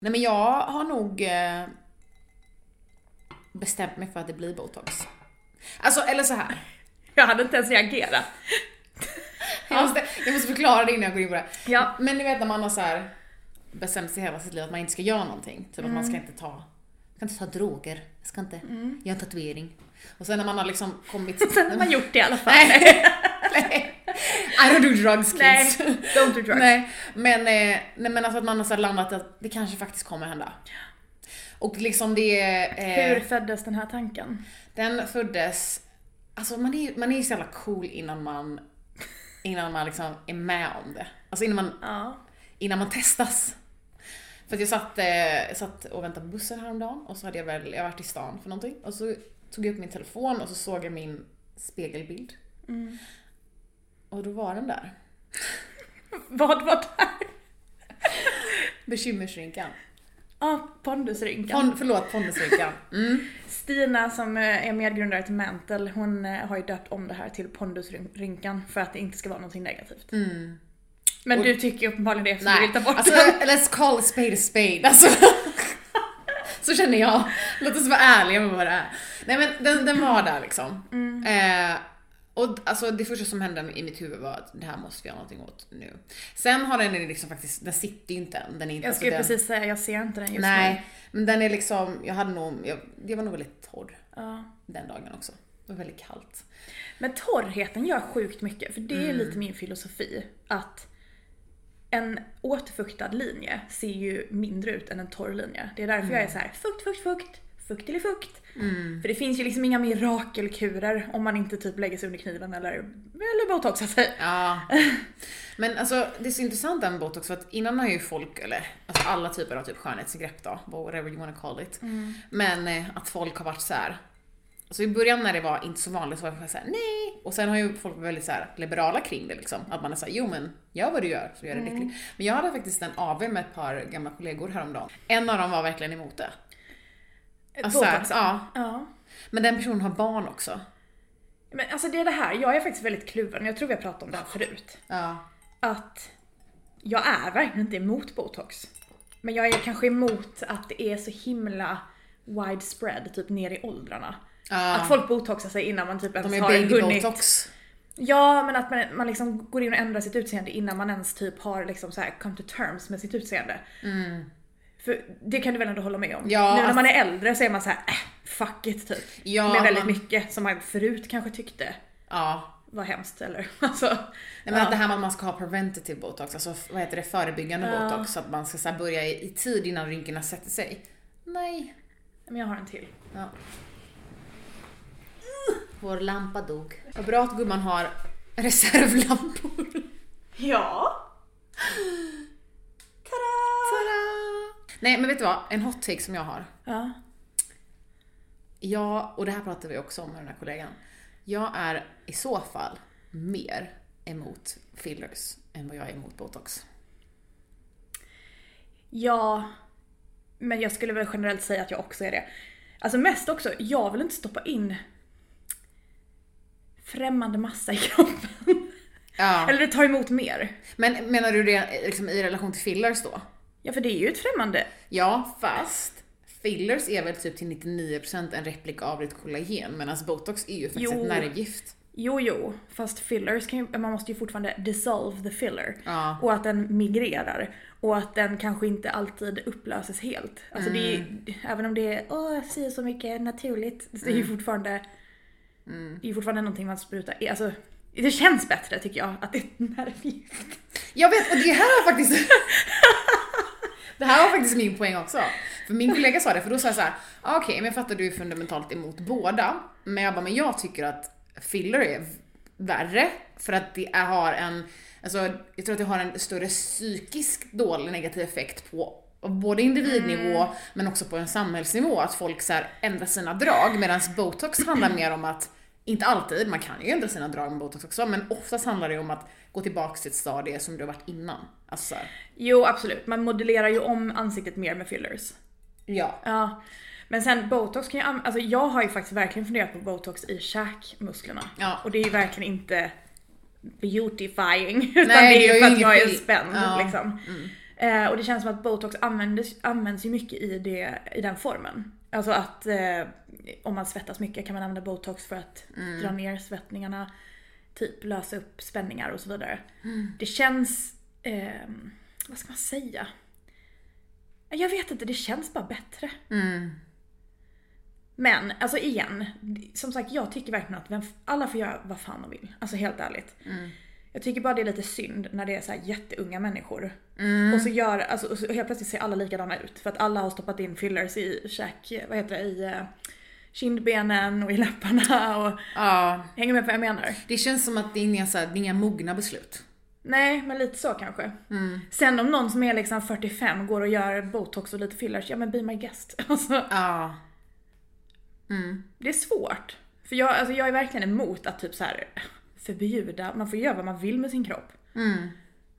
Nej men jag har nog eh, bestämt mig för att det blir botox. Alltså, eller så här. Jag hade inte ens reagerat. Jag, måste, jag måste förklara det innan jag går in på det. Ja. Men ni vet när man har så här bestämt sig hela sitt liv att man inte ska göra någonting. Typ att man ska inte ta, jag ska inte ta droger, jag ska inte göra en tatuering. Och sen när man har liksom kommit... Sen har man gjort det i alla fall. Nej. Nej. I don't do drugs kids. Nej, don't do drugs. Nej, men, eh, nej, men alltså att man har så landat att det kanske faktiskt kommer hända. Och liksom det är... Hur Eh, föddes den här tanken? den föddes... Alltså man är man är ju så jävla cool innan man, innan man liksom är med om det. Alltså innan man, Ja. innan man testas. För att jag satt, eh, satt och väntade på bussen häromdagen och så hade jag väl, jag varit i stan för någonting och så tog jag upp min telefon och så såg jag min spegelbild. Mm. Och då var den där. Vad var där? Bekymmersrynkan. Ja, pondusrynkan. Pon, förlåt, pondusrynkan. Mm. Stina som eh, är medgrundare till Mantle, hon eh, har ju döpt om det här till pondusrynkan för att det inte ska vara någonting negativt. Mm. Men Och- du tycker ju uppenbarligen det eftersom du vill ta bort alltså den. let's call a spade a spade. Alltså. Så känner jag. Låt oss vara ärliga med vad det är. Nej men den, den var där liksom. Eh, och alltså det första som hände i mitt huvud var att det här måste vi göra någonting åt nu. Sen har den liksom faktiskt, den sitter ju inte än. Den är inte, Jag alltså skulle den, precis säga, jag ser inte den just Nej, men den är liksom, jag hade nog, jag, det var nog väldigt torr nu. Ja. den dagen också. Det var väldigt kallt. Men torrheten gör sjukt mycket, för det är Mm. lite min filosofi. Att en återfuktad linje ser ju mindre ut än en torr linje. Det är därför Mm. jag är så här: fukt, fukt, fukt, fukt eller fukt. För det finns ju liksom inga mirakelkurer om man inte typ lägger sig under kniven eller, eller botoxar sig. Ja. Men alltså det är så intressant där med botox för att innan har ju folk, eller alltså alla typer av typ skönhetsgrepp då, whatever you wanna call it. Men eh, att folk har varit så här. Alltså i början när det var inte så vanligt så var folk såhär nej. Och sen har ju folk varit väldigt så här liberala kring det liksom. Att man är såhär, jo men gör vad du gör så gör det lycklig. Men jag hade faktiskt en AV med ett par gamla kollegor häromdagen. En av dem var verkligen emot det. Alltså, så här, ja. ja. Men den personen har barn också. Men alltså det är det här, jag är faktiskt väldigt kluven, jag tror vi har pratat om det här förut. Ja. Att jag är verkligen inte emot botox. Men jag är kanske emot att det är så himla widespread, typ ner i åldrarna. Ja. Att folk botoxar sig innan man typ ens De har hunnit... botox. Ja, men att man, man liksom går in och ändrar sitt utseende innan man ens typ har liksom så här come to terms med sitt utseende. För det kan du väl ändå hålla med om? Ja, nu när man är äldre så är man så här, äh, fuck it typ. Ja, med väldigt man- mycket som man förut kanske tyckte Ja. var hemskt eller alltså. Nej, men ja. att det här med att man ska ha preventative botox, alltså vad heter det, förebyggande Ja. botox, så att man ska så börja i, i tid innan rynkorna sätter sig. Nej. Men jag har en till. Ja. Vår lampa dog. Vad bra att gumman har reservlampor. Ja. Nej men vet du vad, en hot take som jag har. Ja. Ja, och det här pratade vi också om med den här kollegan. Jag är i så fall mer emot fillers än vad jag är emot botox. Ja, men jag skulle väl generellt säga att jag också är det. Alltså mest också, jag vill inte stoppa in främmande massa i kroppen. Ja. Eller ta emot mer. Men menar du det liksom i relation till fillers då? Ja, för det är ju ett främmande. Ja, fast fillers är väl typ till 99% en replik av ditt kollagen medan botox är ju faktiskt Jo. ett nervgift. Jo, jo, fast fillers kan ju, man måste ju fortfarande dissolve the filler. Ja. Och att den migrerar. Och att den kanske inte alltid upplöses helt. Alltså det är ju, även om det är, åh, jag ser så mycket naturligt. Det är ju fortfarande, det är ju fortfarande någonting man sprutar. Alltså, det känns bättre tycker jag, att det är ett nervgift. Jag vet, och det här var faktiskt... det här var faktiskt min poäng också. För min kollega sa det, för då sa jag såhär, ah, okej men jag fattar du är fundamentalt emot båda. Men jag bara, men jag tycker att filler är värre för att det är, har en, alltså jag tror att det har en större psykisk dålig negativ effekt på både individnivå men också på en samhällsnivå. Att folk så här ändrar sina drag medan botox handlar mer om att inte alltid, man kan ju ändra sina drag med botox också, men oftast handlar det om att gå tillbaka till ett stadie som du har varit innan. Alltså Jo, absolut. Man modellerar ju om ansiktet mer med fillers. ja. Ja. Men sen botox kan ju alltså jag har ju faktiskt verkligen funderat på botox i käkmusklerna. Ja. Och det är ju verkligen inte beautifying. Utan Nej, det är ju för att jag är spänd Ja. liksom. Eh, och det känns som att botox används, används ju mycket i, det, i den formen. Alltså att eh, om man svettas mycket kan man använda botox för att dra ner svettningarna, typ lösa upp spänningar och så vidare. Det känns, eh, vad ska man säga? Jag vet inte, det känns bara bättre. Mm. Men alltså igen, som sagt jag tycker verkligen att alla får göra vad fan de vill. Alltså helt ärligt. Jag tycker bara det är lite synd när det är så jätteunga människor. Och så gör, alltså och så helt plötsligt ser alla likadana ut. För att alla har stoppat in fillers i käk, vad heter det, i eh, kindbenen och i läpparna och Ja, hänger med på vad jag menar? det känns som att det är inga, så här, det är inga mogna beslut. Nej, men lite så kanske. Sen om någon som är liksom 45 går och gör botox och lite fillers, ja men be my guest. Alltså, Ja. Mm. det är svårt. För jag, alltså jag är verkligen emot att typ så här förbjuda, man får göra vad man vill med sin kropp. Mm.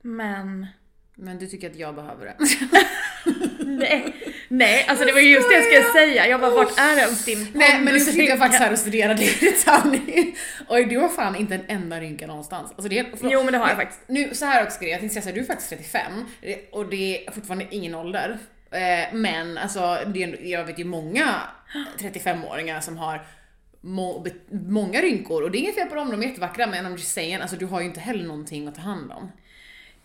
Men Men du tycker att jag behöver det? nej, nej alltså det var ju just det jag skulle säga. Jag bara vart är ens din Nej men nu sitter jag faktiskt här och studerar det i detalj. Och du har fan inte en enda rynka någonstans. Alltså det är, förlåt. Jo men det har jag faktiskt. Nu så här också grejen, jag tänkte säga såhär, du är faktiskt 35 det- och det är fortfarande ingen ålder. Eh, Men alltså, det är, jag vet ju många 35-åringar som har må, många rynkor och det är inget fel på dem, de är jättevackra men I'm just saying, alltså du har ju inte heller någonting att ta hand om.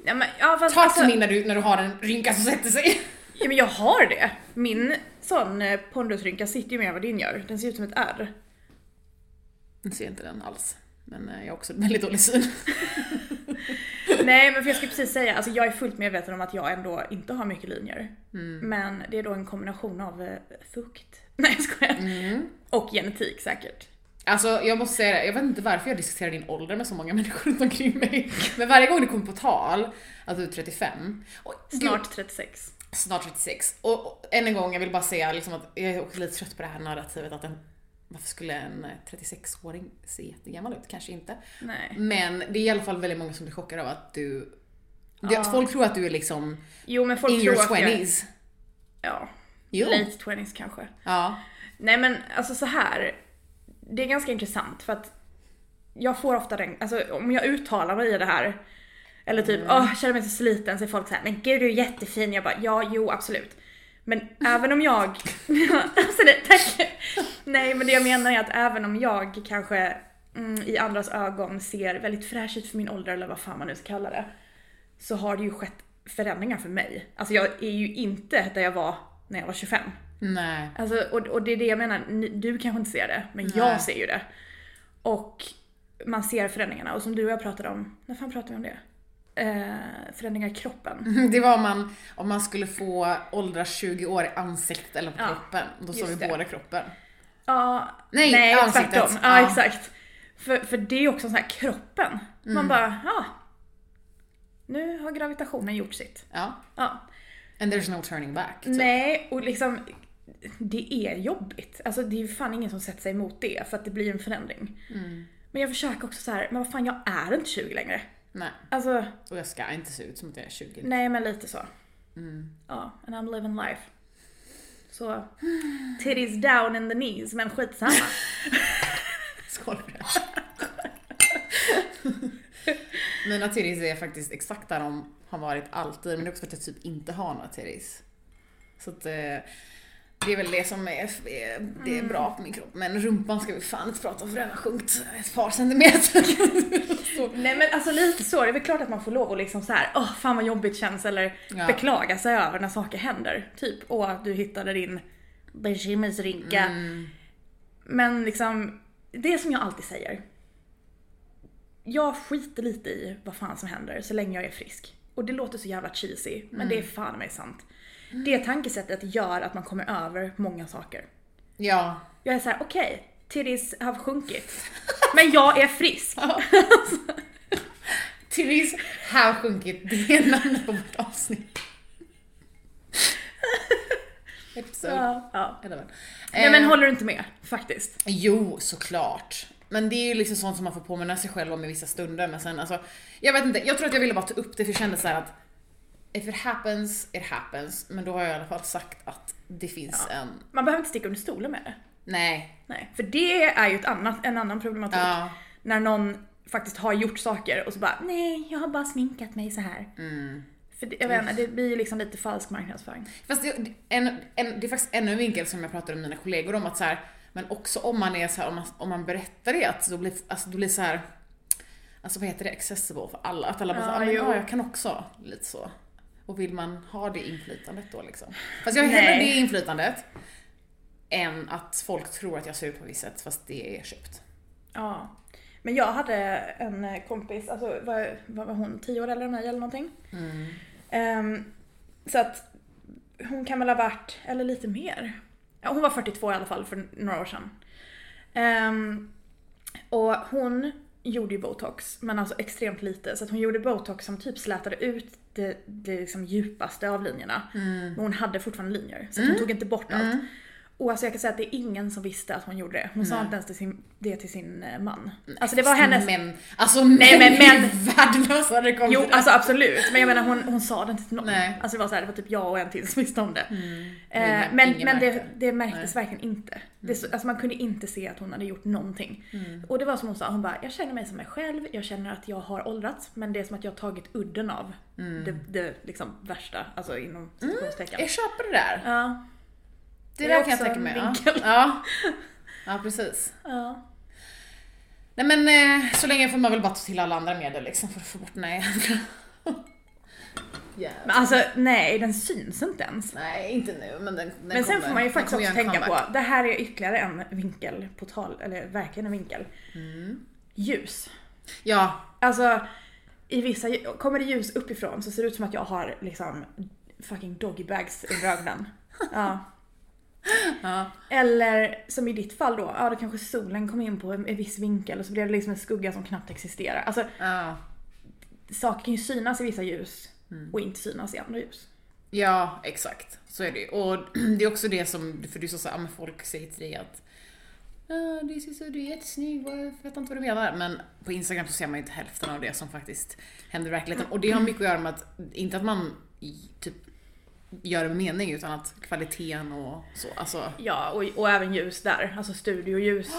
Ja, men, ja, fast, Ta alltså, min när du, när du har en rynka som sätter sig. ja, men jag har det. Min sån eh, pondusrynka sitter ju mer än vad din gör. Den ser ut som ett R. Jag ser inte den alls. Men eh, jag har också väldigt dålig syn. Nej men för jag skulle precis säga, alltså jag är fullt medveten om att jag ändå inte har mycket linjer. Mm. Men det är då en kombination av eh, fukt, nej jag skojar. Mm. Och genetik säkert. Alltså jag måste säga det, jag vet inte varför jag diskuterar din ålder med så många människor runt omkring mig. Men varje gång det kommer på tal att du är 35, och Snart 36. snart 36. Och, och än en gång, jag vill bara säga liksom att jag är också lite trött på det här narrativet att en varför skulle en 36-åring se jättegammal ut? Kanske inte. Nej. Men det är i alla fall väldigt många som blir chockade av att du... Ja. Folk tror att du är liksom Jo men folk in tror your att jag, 20s. Ja, Jo. late 20s kanske. Ja. Nej men alltså så här. Det är ganska intressant för att jag får ofta den, alltså om jag uttalar mig i det här eller typ Mm. åh, känner mig så sliten så är folk så här, men gud du är jättefin. Jag bara ja, jo absolut. Men även om jag, alltså det, tack. Nej men det jag menar är att även om jag kanske mm, i andras ögon ser väldigt fräsch ut för min ålder eller vad fan man nu ska kalla det. Så har det ju skett förändringar för mig. Alltså jag är ju inte där jag var när jag var 25. Nej. Alltså, och, och det är det jag menar, du kanske inte ser det, men Nej. jag ser ju det. Och man ser förändringarna och som du och jag pratade om, när fan pratade vi om det? Eh, förändringar i kroppen. Det var om man, om man skulle få åldras 20 år i ansiktet eller på Ja, kroppen. Då sa vi det. båda kroppen. Ja, Nej, nej ansiktet. tvärtom. Ja, Ja. exakt. För, för det är också så här kroppen. Mm. Man bara, ja. Nu har gravitationen gjort sitt. Ja. Ja. And there's no turning back. typ. Nej, och liksom det är jobbigt. Alltså det är ju fan ingen som sätter sig emot det för att det blir en förändring. Mm. Men jag försöker också så här, men vad fan jag är inte 20 längre. Nej. Alltså, Och jag ska inte se ut som att jag är 20. nej men lite så. Mm. Ja, and I'm living life. Så, titties down in the knees, men skitsamma. Skål för det. Mina titties är faktiskt exakt där de har varit alltid, men det är också för att jag typ inte har några titties. Så att eh, det är väl det som är, det är bra på min kropp. Men rumpan ska vi fan inte prata om för den har sjunkit ett par centimeter. Nej men alltså lite så, det är väl klart att man får lov att liksom så här, åh fan vad jobbigt känns eller Ja. beklaga sig över när saker händer. Typ, åh du hittade din bekymmersrynka. Mm. Men liksom, det som jag alltid säger. Jag skiter lite i vad fan som händer så länge jag är frisk. Och det låter så jävla cheesy, men det är fan mig sant. Det tankesättet gör att man kommer över många saker. Ja. Jag är såhär, okej, titties har sjunkit. Men jag är frisk. Titties har sjunkit, det är namnet på vårt avsnitt. Episode Ja. ja. 11. Nej men Eh, håller du inte med? Faktiskt. Jo, såklart. Men det är ju liksom sånt som man får påminna sig själv om i vissa stunder. Men sen alltså, jag vet inte, jag tror att jag ville bara ta upp det för jag kände så här att if it happens, it happens. Men då har jag i alla fall sagt att det finns en, Man behöver inte sticka under stolen med det. nej. Nej, för det är ju ett annat, en annan problematik. Ja. När någon faktiskt har gjort saker och så bara nej, jag har bara sminkat mig så här. Mm. För det, jag vet inte, det blir ju liksom lite falsk marknadsföring. Fast det, en, en, det är faktiskt ännu en vinkel som jag pratade med mina kollegor om att så här, men också om man är så här, om man, om man berättar det att då blir, alltså, då blir så här, alltså vad heter det, accessible för alla. Att alla bara Ja, ja, men, ja, jag kan också, lite så. Och vill man ha det inflytandet då liksom? Fast jag har hellre det inflytandet än att folk tror att jag ser ut på ett visst sätt fast det är köpt. Ja. Men jag hade en kompis, alltså vad var hon, 10 år äldre än mig eller någonting? Ehm, så att hon kan väl ha varit, eller lite mer. Ja, hon var 42 i alla fall för några år sedan. Ehm, och hon gjorde ju botox, men alltså extremt lite. Så att hon gjorde botox som typ slätade ut det, det liksom djupaste av linjerna. Men hon hade fortfarande linjer, så att hon tog inte bort allt. Och alltså jag kan säga att det är ingen som visste att hon gjorde det. Hon sa inte ens till sin, det till sin eh, man. Alltså det var hennes... Män, alltså Nej, men män värdelösa när det kommer Jo till det. alltså absolut, men jag menar hon, hon sa det inte till någon. Nej. Alltså det var så här, det var typ jag och en till som visste om det. Eh, Ingen- men ingen men det, det märktes verkligen inte. Det, så- alltså man kunde inte se att hon hade gjort någonting. Och det var som hon sa, hon bara jag känner mig som mig själv, jag känner att jag har åldrats men det är som att jag har tagit udden av det, det liksom värsta, alltså inom citationstecken. Jag köper det där. Ja, Det, Det där är kan jag tänka en mig. Ja. ja, precis. ja. Nej men eh, så länge får man väl bara ta till alla andra medel liksom för att få bort den här jävla... Men alltså nej, den syns inte ens. Nej, inte nu men den, den Men sen kommer. får man ju faktiskt också tänka comeback. på, det här är ytterligare en vinkel på tal, eller verkligen en vinkel. Ljus. Ja, Alltså, i vissa, kommer det ljus uppifrån så ser det ut som att jag har liksom fucking doggybags under ögonen. Ja. Ja. Eller som i ditt fall då, ja då kanske solen kom in på en, en viss vinkel och så blev det liksom en skugga som knappt existerar. Alltså ja. saker kan ju synas i vissa ljus och inte synas i andra ljus. Ja, exakt. Så är det ju. Och det är också det som, för du sa såhär, men folk säger till dig att du ser så, du är jättesnygg, jag vet inte vad du menar. Men på Instagram så ser man ju inte hälften av det som faktiskt händer i verkligheten. Och det har mycket att göra med att, inte att man typ gör med mening, utan att kvaliteten och så, alltså. Ja, och, och även ljus där. Alltså studioljus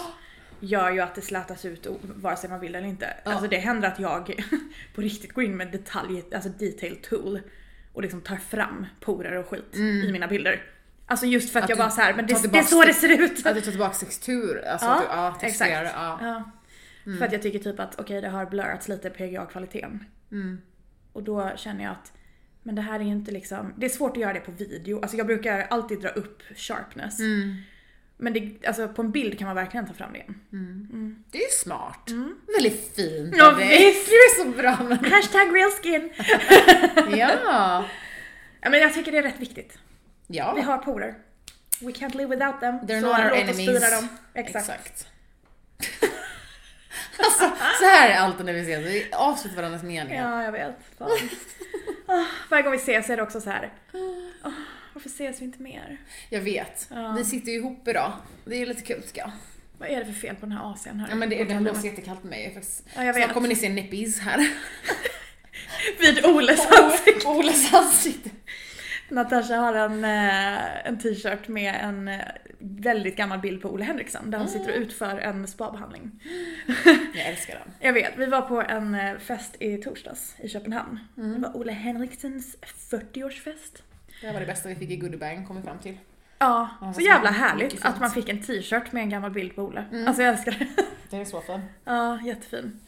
gör ju att det slätas ut vare sig man vill eller inte. Ja. Alltså det händer att jag på riktigt går in med detalj, alltså detail tool och liksom tar fram porer och skit i mina bilder. Alltså just för att, Att jag bara så här, men det, det är så det ser ut. Att du tar tillbaka textur, alltså Ja, att du, ja, texturerar exakt. ja. Ja. För att jag tycker typ att okej det har blurrats lite PGA-kvaliteten. Mm. Och då känner jag att men det här är inte liksom, det är svårt att göra det på video. Alltså jag brukar alltid dra upp sharpness. Mm. Men det, alltså på en bild kan man verkligen ta fram det. Det är ju smart. Väldigt fint Mm. Ja, av dig. visst. Du är så bra men... Hashtag real skin. Ja. Ja men jag tycker det är rätt viktigt. Vi Ja. har porer. We can't live without them. They're så not our låt oss enemies. dem. Exakt. Exakt. Alltså, så här är alltid när vi ses, vi avslutar varandras meningar. Ja, jag vet. Ah, varje gång vi ses är det också så här. ah, varför ses vi inte mer? Jag vet. Ja. Vi sitter ju ihop idag. Det är lite kul tycker jag. Vad är det för fel på den här AC'n här? Ja men det, det det- jättekallt på mig. Jag faktiskt- Ja, jag Snart vet. kommer ni se nippis här. Vid Oles ansikte. Oles ansikte. Natasha har en, eh, en t-shirt med en eh, väldigt gammal bild på Ole Henriksson där han sitter och utför en spabehandling. Jag älskar den. Jag vet, vi var på en eh, fest i torsdags i Köpenhamn. Det var Ole Henriksens 40-årsfest. Det var det bästa vi fick i goodiebag, kom vi fram till. Ja, Ja, så jävla härligt att man fick en t-shirt med en gammal bild på Ole. Alltså jag älskar det. Det är så fin. Ja, jättefin.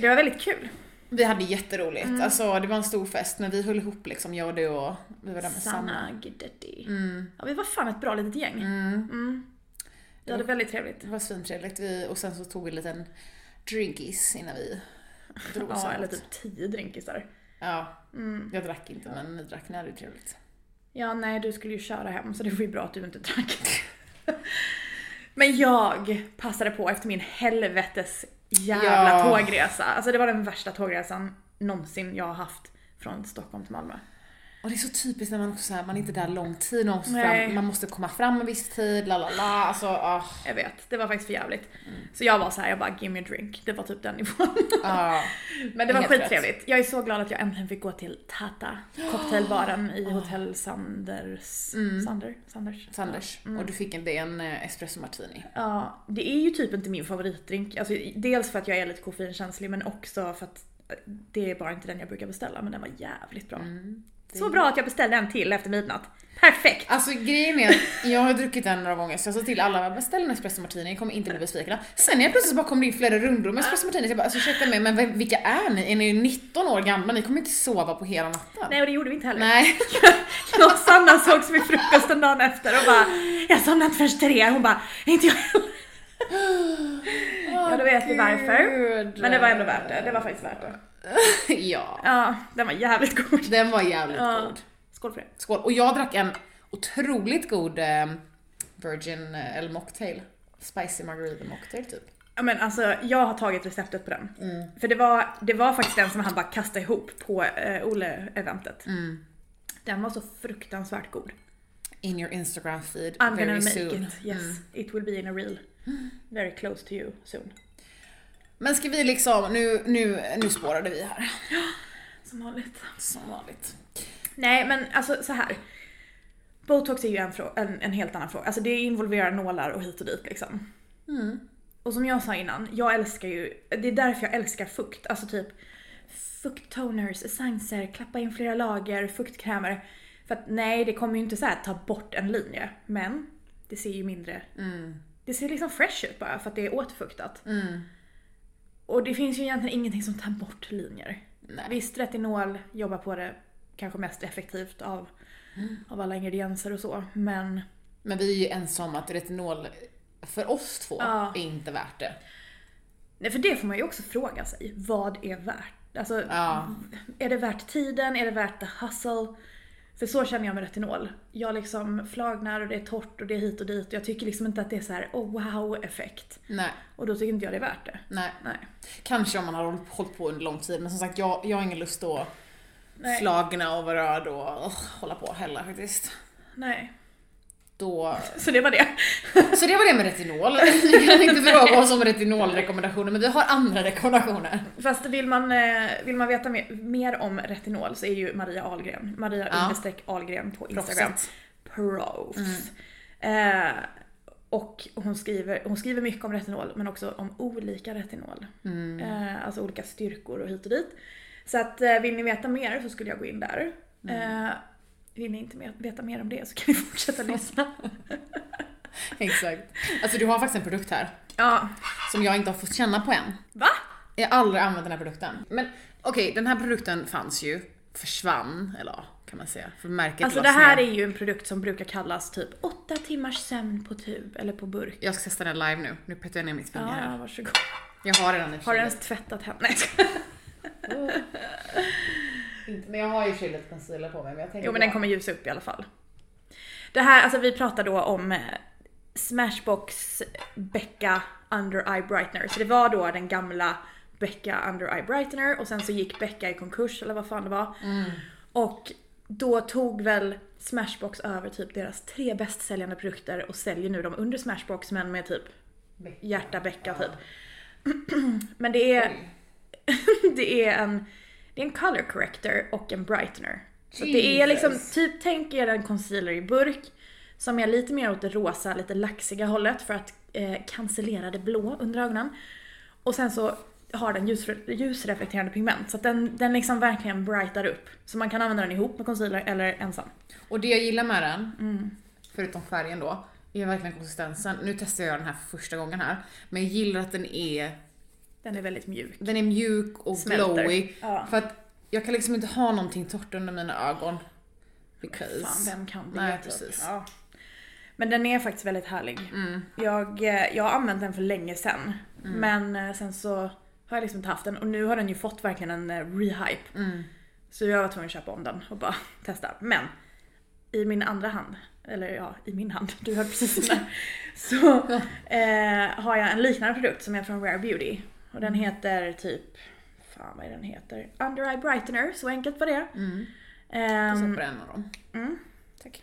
Det var väldigt kul. Vi hade jätteroligt. Mm. Alltså det var en stor fest men vi höll ihop liksom, jag och du och vi var där med Sanna. Sanna Guidetti. Mm. Ja, vi var fan ett bra litet gäng. Mm. Mm. Vi hade väldigt trevligt. Det var svintrevligt. Vi, och sen så tog vi en liten drinkis innan vi drog Ja, eller typ tio drinkisar. Ja, Mm. jag drack inte men ni drack, ni hade ju trevligt. Ja, nej, du skulle ju köra hem så det var ju bra att du inte drack. Men jag passade på efter min helvetes jävla Ja. tågresa. Alltså det var den värsta tågresan någonsin jag har haft från Stockholm till Malmö. Och det är så typiskt när man också så här, man är inte där lång tid, man måste, fram, man måste komma fram en viss tid, la la la. Alltså, ah, Jag vet, det var faktiskt för jävligt. Mm. Så jag var så här, jag bara give me a drink. Det var typ den nivån. ah. Men det var skittrevligt. Jag är så glad att jag äntligen fick gå till Tata, cocktailbaren i hotell Sanders. Mm. Sander? Sanders? Sanders. Mm. Och du fick en, en eh, espresso martini. Ja, det är ju typ inte min favoritdrink. Alltså, dels för att jag är lite koffeinkänslig men också för att Det är bara inte den jag brukar beställa men den var jävligt bra. Mm. Så bra att jag beställde en till efter midnatt. Perfekt! Alltså grejen är att jag har druckit den några gånger så jag sa till alla beställ en espresso martini, ni kommer inte bli besvikna. Sen helt plötsligt så bara kom det in flera rundor med espresso martini så jag bara alltså ursäkta mig men vilka är ni? Är ni 19 år gamla? Ni kommer inte sova på hela natten. Nej och det gjorde vi inte heller. Nej. Jag och Sanna sågs vid frukosten dagen efter och bara Jag somnade inte förrän tre. Hon bara inte jag heller. Ja då vet vi varför. Men det var ändå värt det. Det var faktiskt värt det. ja. Ja, den var jävligt god. Den var jävligt Ja. god. Skål för det. Skål. Och jag drack en otroligt god eh, Virgin eh, eller mocktail. Spicy margarita mocktail typ. Ja men alltså jag har tagit receptet på den. För det var, det var faktiskt den som han bara kastade ihop på eh, Ole-eventet. Den var så fruktansvärt god. In your Instagram feed I'm gonna very make soon. it. Yes, it will be in a reel. Very close to you soon. Men ska vi liksom, nu, nu, nu spårade vi här. Som vanligt. Som vanligt. Nej men alltså så här. Botox är ju en, en, en helt annan fråga. Alltså det involverar nålar och hit och dit liksom. Och som jag sa innan, jag älskar ju, det är därför jag älskar fukt. Alltså typ fukttoners, essenser, klappa in flera lager, fuktkrämer. För att nej, det kommer ju inte så här ta bort en linje. Men det ser ju mindre, det ser liksom fresh ut bara för att det är återfuktat. Och det finns ju egentligen ingenting som tar bort linjer. Nej. Visst, retinol jobbar på det kanske mest effektivt av, av alla ingredienser och så. Men Men vi är ju ensamma om att retinol för oss två Ja. är inte värt det. nej, för det får man ju också fråga sig. Vad är värt? Alltså, Ja. är det värt tiden? Är det värt the hustle? För så känner jag med retinol. Jag liksom flagnar och det är torrt och det är hit och dit. Och jag tycker liksom inte att det är så här oh wow effekt. Nej, Och då tycker inte jag det är värt det. nej. Nej. Kanske om man har hållit- på under lång tid men som sagt jag, jag har ingen lust att Nej. flagna och vara röd och uh, hålla på heller faktiskt. Nej. Då... Så det var det. Så det var det med retinol. Vi kan inte fråga oss om retinolrekommendationer men vi har andra rekommendationer. Fast vill man, eh, vill man veta mer, mer om retinol så är ju Maria Ahlgren, Maria Ja. Ahlgren på Instagram. Proffs. Eh, och hon skriver, hon skriver mycket om retinol men också om olika retinol. Eh, alltså olika styrkor och hit och dit. Så att eh, vill ni veta mer så skulle jag gå in där. Eh, vill ni inte veta mer om det så kan vi fortsätta lyssna. Exakt. Alltså du har faktiskt en produkt här ja, som jag inte har fått känna på än. va? Jag har aldrig använt den här produkten. Men okej, den här produkten fanns ju, försvann, eller ja, kan man säga. För märket Alltså det här är ju en produkt som brukar kallas typ 8 timmars sömn på tub eller på burk. Jag ska testa den live nu. Nu petar jag ner mitt finger Ja, här. varsågod. Jag har redan i Har du ens tvättat henne? Nej. Inte- Men jag har ju kylet concealer på mig. Men jag tänker Jo men den kommer ljusa upp i alla fall. Det här, alltså vi pratar då om eh, Smashbox Becka Under Eye Brightener. Så det var då den gamla Becka Under Eye Brightener och sen så gick Becka i konkurs eller vad fan det var. Och då tog väl Smashbox över typ deras tre bäst säljande produkter och säljer nu dem under Smashbox men med typ Becka. hjärta Becka typ. Men det är, det är en, det är en color corrector och en brightener. Så det är liksom, typ tänk er en concealer i burk som är lite mer åt det rosa, lite laxiga hållet för att eh, cancellera det blå under ögonen. Och sen så har den ljus, ljusreflekterande pigment så att den, den liksom verkligen brightar upp. Så man kan använda den ihop med concealer eller ensam. Och det jag gillar med den, Mm. förutom färgen då, är verkligen konsistensen. Nu testar jag den här för första gången här. Men jag gillar att den är, Den är väldigt mjuk. den är mjuk och Smälter. glowy. Ja. För att jag kan liksom inte ha någonting torrt under mina ögon. Because... Fan, vem kan det? Nej, precis. Ja. Men den är faktiskt väldigt härlig. Mm. Jag, eh, jag har använt den för länge sedan. Men eh, sen så har jag liksom inte haft den och nu har den ju fått verkligen en eh, rehype. Mm. Så jag var tvungen att köpa om den och bara testa. Men i min andra hand, eller ja, i min hand, du hörde precis där. Så eh, har jag en liknande produkt som är från Rare Beauty. Och den heter typ, fan vad är den heter? Under Eye Brightener, så enkelt var det. Mm. Ehm, Jag sätter en av dem. mm. Tack.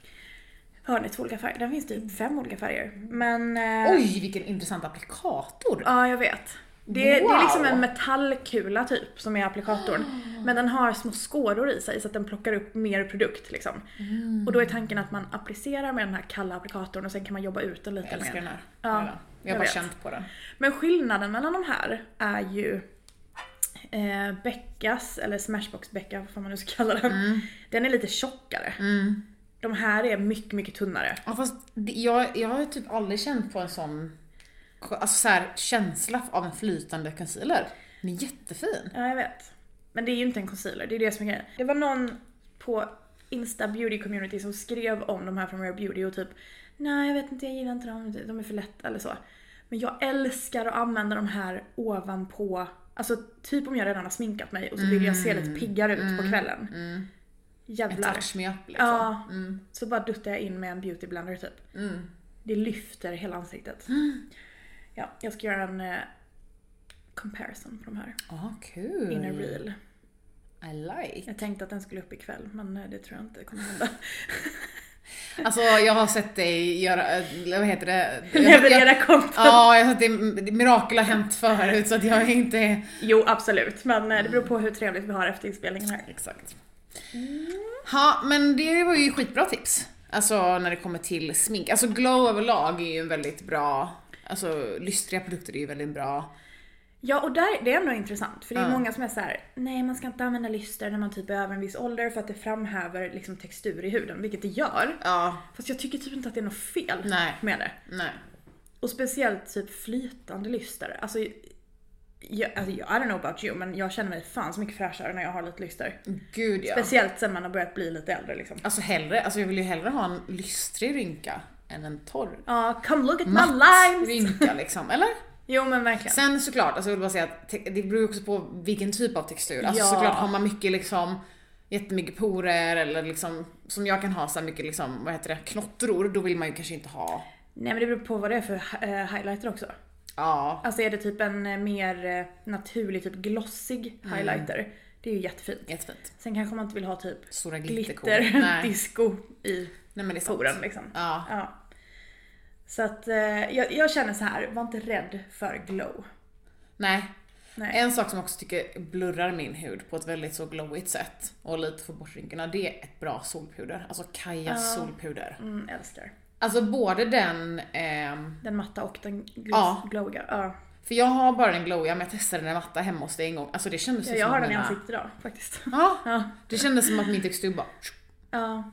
Har ni två olika färger? Den finns typ fem olika färger. Men... Eh, Oj, vilken intressant applikator! Ja, jag vet. Det, det är Wow. liksom en metallkula typ som är applikatorn. Men den har små skådor i sig så att den plockar upp mer produkt liksom. Mm. Och då är tanken att man applicerar med den här kalla applikatorn och sen kan man jobba ut den lite Jag älskar mer. den här. Ja, jag har bara känt på den. Men skillnaden mellan de här är ju eh, Beckas, eller Smashbox Becka, vad man nu ska kalla den. Mm. Den är lite tjockare. De här är mycket, mycket tunnare. Ja, fast jag, jag har typ aldrig känt på en sån alltså så här, känsla av en flytande concealer. Den är jättefin. Ja, jag vet. Men det är ju inte en concealer, det är det som är grejen. Det var någon på Insta Beauty Community som skrev om de här från Rare Beauty och typ Nej jag vet inte, jag gillar inte dem, de är för lätta eller så. Men jag älskar att använda de här ovanpå, alltså typ om jag redan har sminkat mig och så vill jag se lite piggare ut på kvällen. En Jävlar. touch me up liksom. Ja, så bara duttar jag in med en beauty blender typ. Mm. Det lyfter hela ansiktet. Ja, jag ska göra en eh, comparison på de här. Ah, kul. In a reel. I like. Jag tänkte att den skulle upp ikväll men eh, det tror jag inte kommer hända. Alltså jag har sett dig göra, eller vad heter det? Leverera content. Ja, jag har sett det, mirakel har hänt förut så att jag är inte... Jo absolut, men eh, det beror på hur trevligt vi har efter inspelningen här. Exakt. Ja, men det var ju skitbra tips. Alltså när det kommer till smink. Alltså glow överlag är ju en väldigt bra, alltså lystriga produkter är ju väldigt bra. Ja och där, det är ändå intressant för det är Ja. många som är så här: nej man ska inte använda lyster när man typ är över en viss ålder för att det framhäver liksom textur i huden, vilket det gör. Ja, Fast jag tycker typ inte att det är något fel Nej. med det. nej. Och speciellt typ flytande lyster. Alltså, jag, alltså I don't know about you men jag känner mig fan så mycket fräschare när jag har lite lyster. Gud ja. Speciellt sen man har börjat bli lite äldre liksom. Alltså hellre, alltså jag vill ju hellre ha en lystrig rynka än en torr. Ja, come look at my lines! rynka liksom, eller? Jo men verkligen. Sen såklart, alltså jag vill bara säga att det beror också på vilken typ av textur. Alltså Ja. såklart har man mycket liksom jättemycket porer eller liksom som jag kan ha så mycket liksom, vad heter det, knottror, då vill man ju kanske inte ha Nej men det beror på vad det är för eh, highlighter också. Ja, Alltså är det typ en eh, mer eh, naturlig, typ glossig Mm. highlighter. Det är ju jättefint. jättefint. Sen kanske man inte vill ha typ Stora glitter, Nej. disco i Nej men det är sant. poren liksom. Ja. Ja. Så att eh, jag, jag känner så här, var inte rädd för glow. Nej. Nej. En sak som jag också tycker blurrar min hud på ett väldigt så glowigt sätt och lite får bort rynkorna, det är ett bra solpuder. Alltså Kajas solpuder. Mm, älskar. Alltså både den, ehm, Den matta och den Ja. glowiga. Ja. för jag har bara den glowiga men jag testade den matta hemma hos dig en gång. Alltså det kändes Ja, ju jag som har den i ansiktet idag faktiskt. Ja, Ja. det kändes som att min textur bara... ja.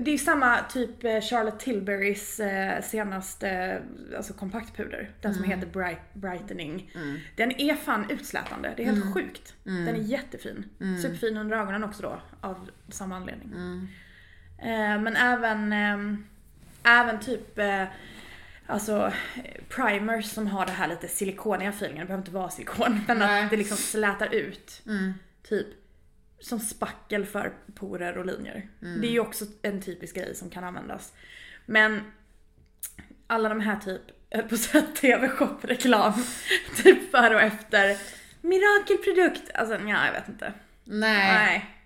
Det är samma typ eh, Charlotte Tilburys eh, senaste eh, alltså kompaktpuder. Den som heter Bright, Brightening. Den är fan utslätande. Det är helt sjukt. Den är jättefin. Superfin under ögonen också då av samma anledning. Men även, även typ Alltså primers som har det här lite silikoniga feelingen, det behöver inte vara silikon, men Nej. att det liksom slätar ut. Mm. Typ som spackel för porer och linjer. Mm. Det är ju också en typisk grej som kan användas. Men alla de här typ, jag på att säga TV-shop-reklam, typ före och efter. Mirakelprodukt! Alltså ja, jag vet inte. Nej. Nej.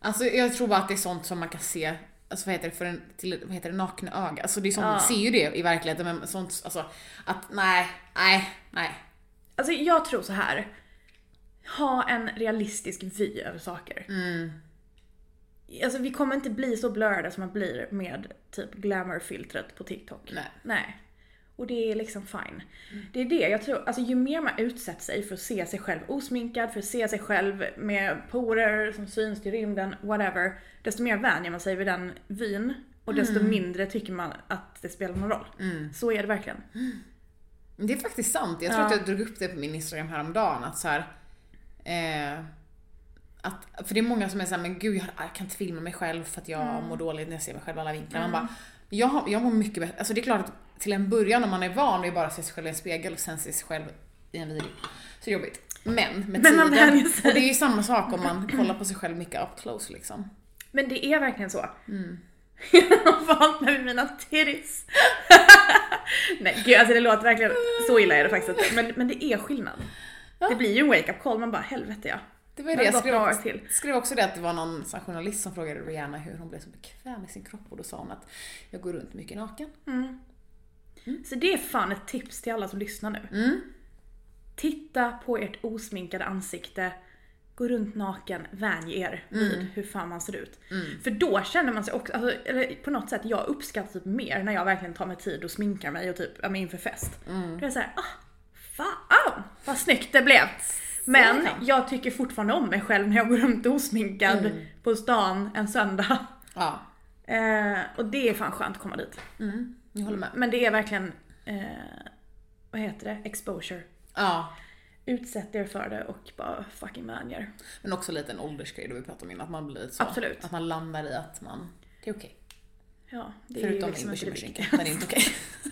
Alltså jag tror bara att det är sånt som man kan se, alltså vad heter det, för en, till, vad heter det, nakna öga. Alltså det är sånt, Ja. man ser ju det i verkligheten men sånt, alltså att nej, nej, nej. Alltså jag tror så här. Ha en realistisk vy över saker. Mm. Alltså vi kommer inte bli så blurrade som man blir med typ glamour-filtret på TikTok. Nej. Nej. Och det är liksom fine. Det är det jag tror, alltså ju mer man utsätter sig för att se sig själv osminkad, för att se sig själv med porer som syns till rymden, whatever. Desto mer vänjer man sig vid den vyn och desto mindre tycker man att det spelar någon roll. Så är det verkligen. Det är faktiskt sant. Jag tror Ja. att jag drog upp det på min Instagram häromdagen att så här, eh, att, för det är många som är såhär, men gud jag, jag kan inte filma mig själv för att jag Mm. mår dåligt när jag ser mig själv i alla vinklar. Man bara, jag, jag mår mycket bättre. Alltså det är klart att till en början om man är van att bara se sig själv i en spegel och sen se sig själv i en video. Så jobbigt. Men med tiden, och det är ju samma sak om man kollar på sig själv mycket up close liksom. Men det är verkligen så. Jag har vant mig vid mina titties. Nej gud alltså det låter verkligen, så illa är det faktiskt. Men, men det är skillnad. Det blir ju en wake-up call, man bara helvete ja. Det var ju Det jag skrev också, till. skrev också det att det var någon journalist som frågade Rihanna hur hon blev så bekväm i sin kropp och då sa hon att jag går runt mycket naken. Så det är fan ett tips till alla som lyssnar nu. Mm. Titta på ert osminkade ansikte, gå runt naken, vänj er vid Mm. hur fan man ser ut. För då känner man sig också, alltså, eller på något sätt, jag uppskattar typ mer när jag verkligen tar mig tid och sminkar mig och typ, ja inför fest. Mm. Då är det såhär, ah, fan vad snyggt det blev! Men jag tycker fortfarande om mig själv när jag går runt osminkad Mm. på stan en söndag. Ja. Eh, och det är fan skönt att komma dit. Mm, jag håller med. Men det är verkligen, eh, vad heter det? Exposure. Ja. Utsätt er för det och bara fucking vänjer. Men också lite en åldersgrej då vi pratade om innan, att man blir lite så. Absolut. Att man landar i att man, det är okej. Ja, det är ju Förutom liksom inte det bekymmerskinka, viktiga. men det är inte okej.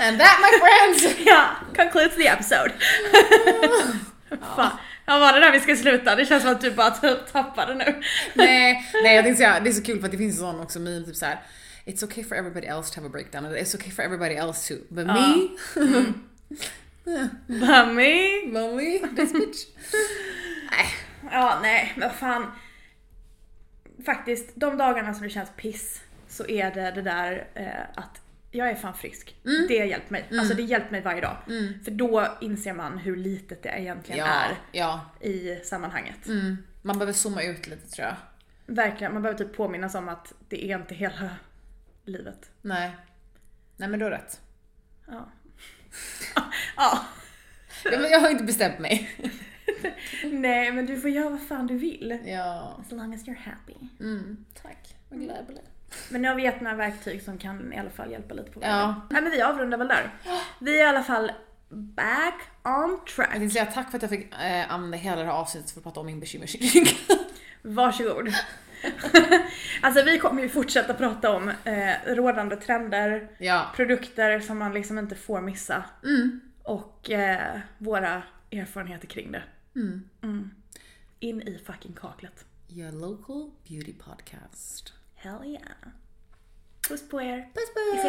And that my friends! Ja, concludes the episode. Fan. Ja, var det där vi ska sluta? Det känns som att du bara tappade nu. nej, nej jag tänkte säga, det är så kul för att det finns en sån också meme typ såhär It's okay for everybody else to have a breakdown, eller it's okay for everybody else to, but Ja. me? Mummy. But me? This bitch? nej. Ja, nej, men fan. Faktiskt, de dagarna som det känns piss så är det det där eh, att jag är fan frisk. Det har hjälpt mig. Alltså det hjälpt mig varje dag. För då inser man hur litet det egentligen Ja, är ja. i sammanhanget. Mm. Man behöver zooma ut lite tror jag. Verkligen, man behöver typ påminnas om att det är inte hela livet. Nej. Nej men du har rätt. Ja. ja. Ja, men jag har inte bestämt mig. Nej, men du får göra vad fan du vill. Ja. As long as you're happy. Mm. Tack. Vad glad jag blir. Men nu har vi gett några verktyg som kan i alla fall hjälpa lite på vägen. Ja. Nej men vi avrundar väl där. Vi är i alla fall back on track. Jag tänkte säga tack för att jag fick eh, använda hela det här avsnittet för att prata om min bekymmerskinka. Varsågod. alltså vi kommer ju fortsätta prata om eh, rådande trender, ja. produkter som man liksom inte får missa Mm. och eh, våra erfarenheter kring det. Mm. Mm. In i fucking kaklet. Your local beauty podcast. Hell yeah. Puss på er. Puss puss!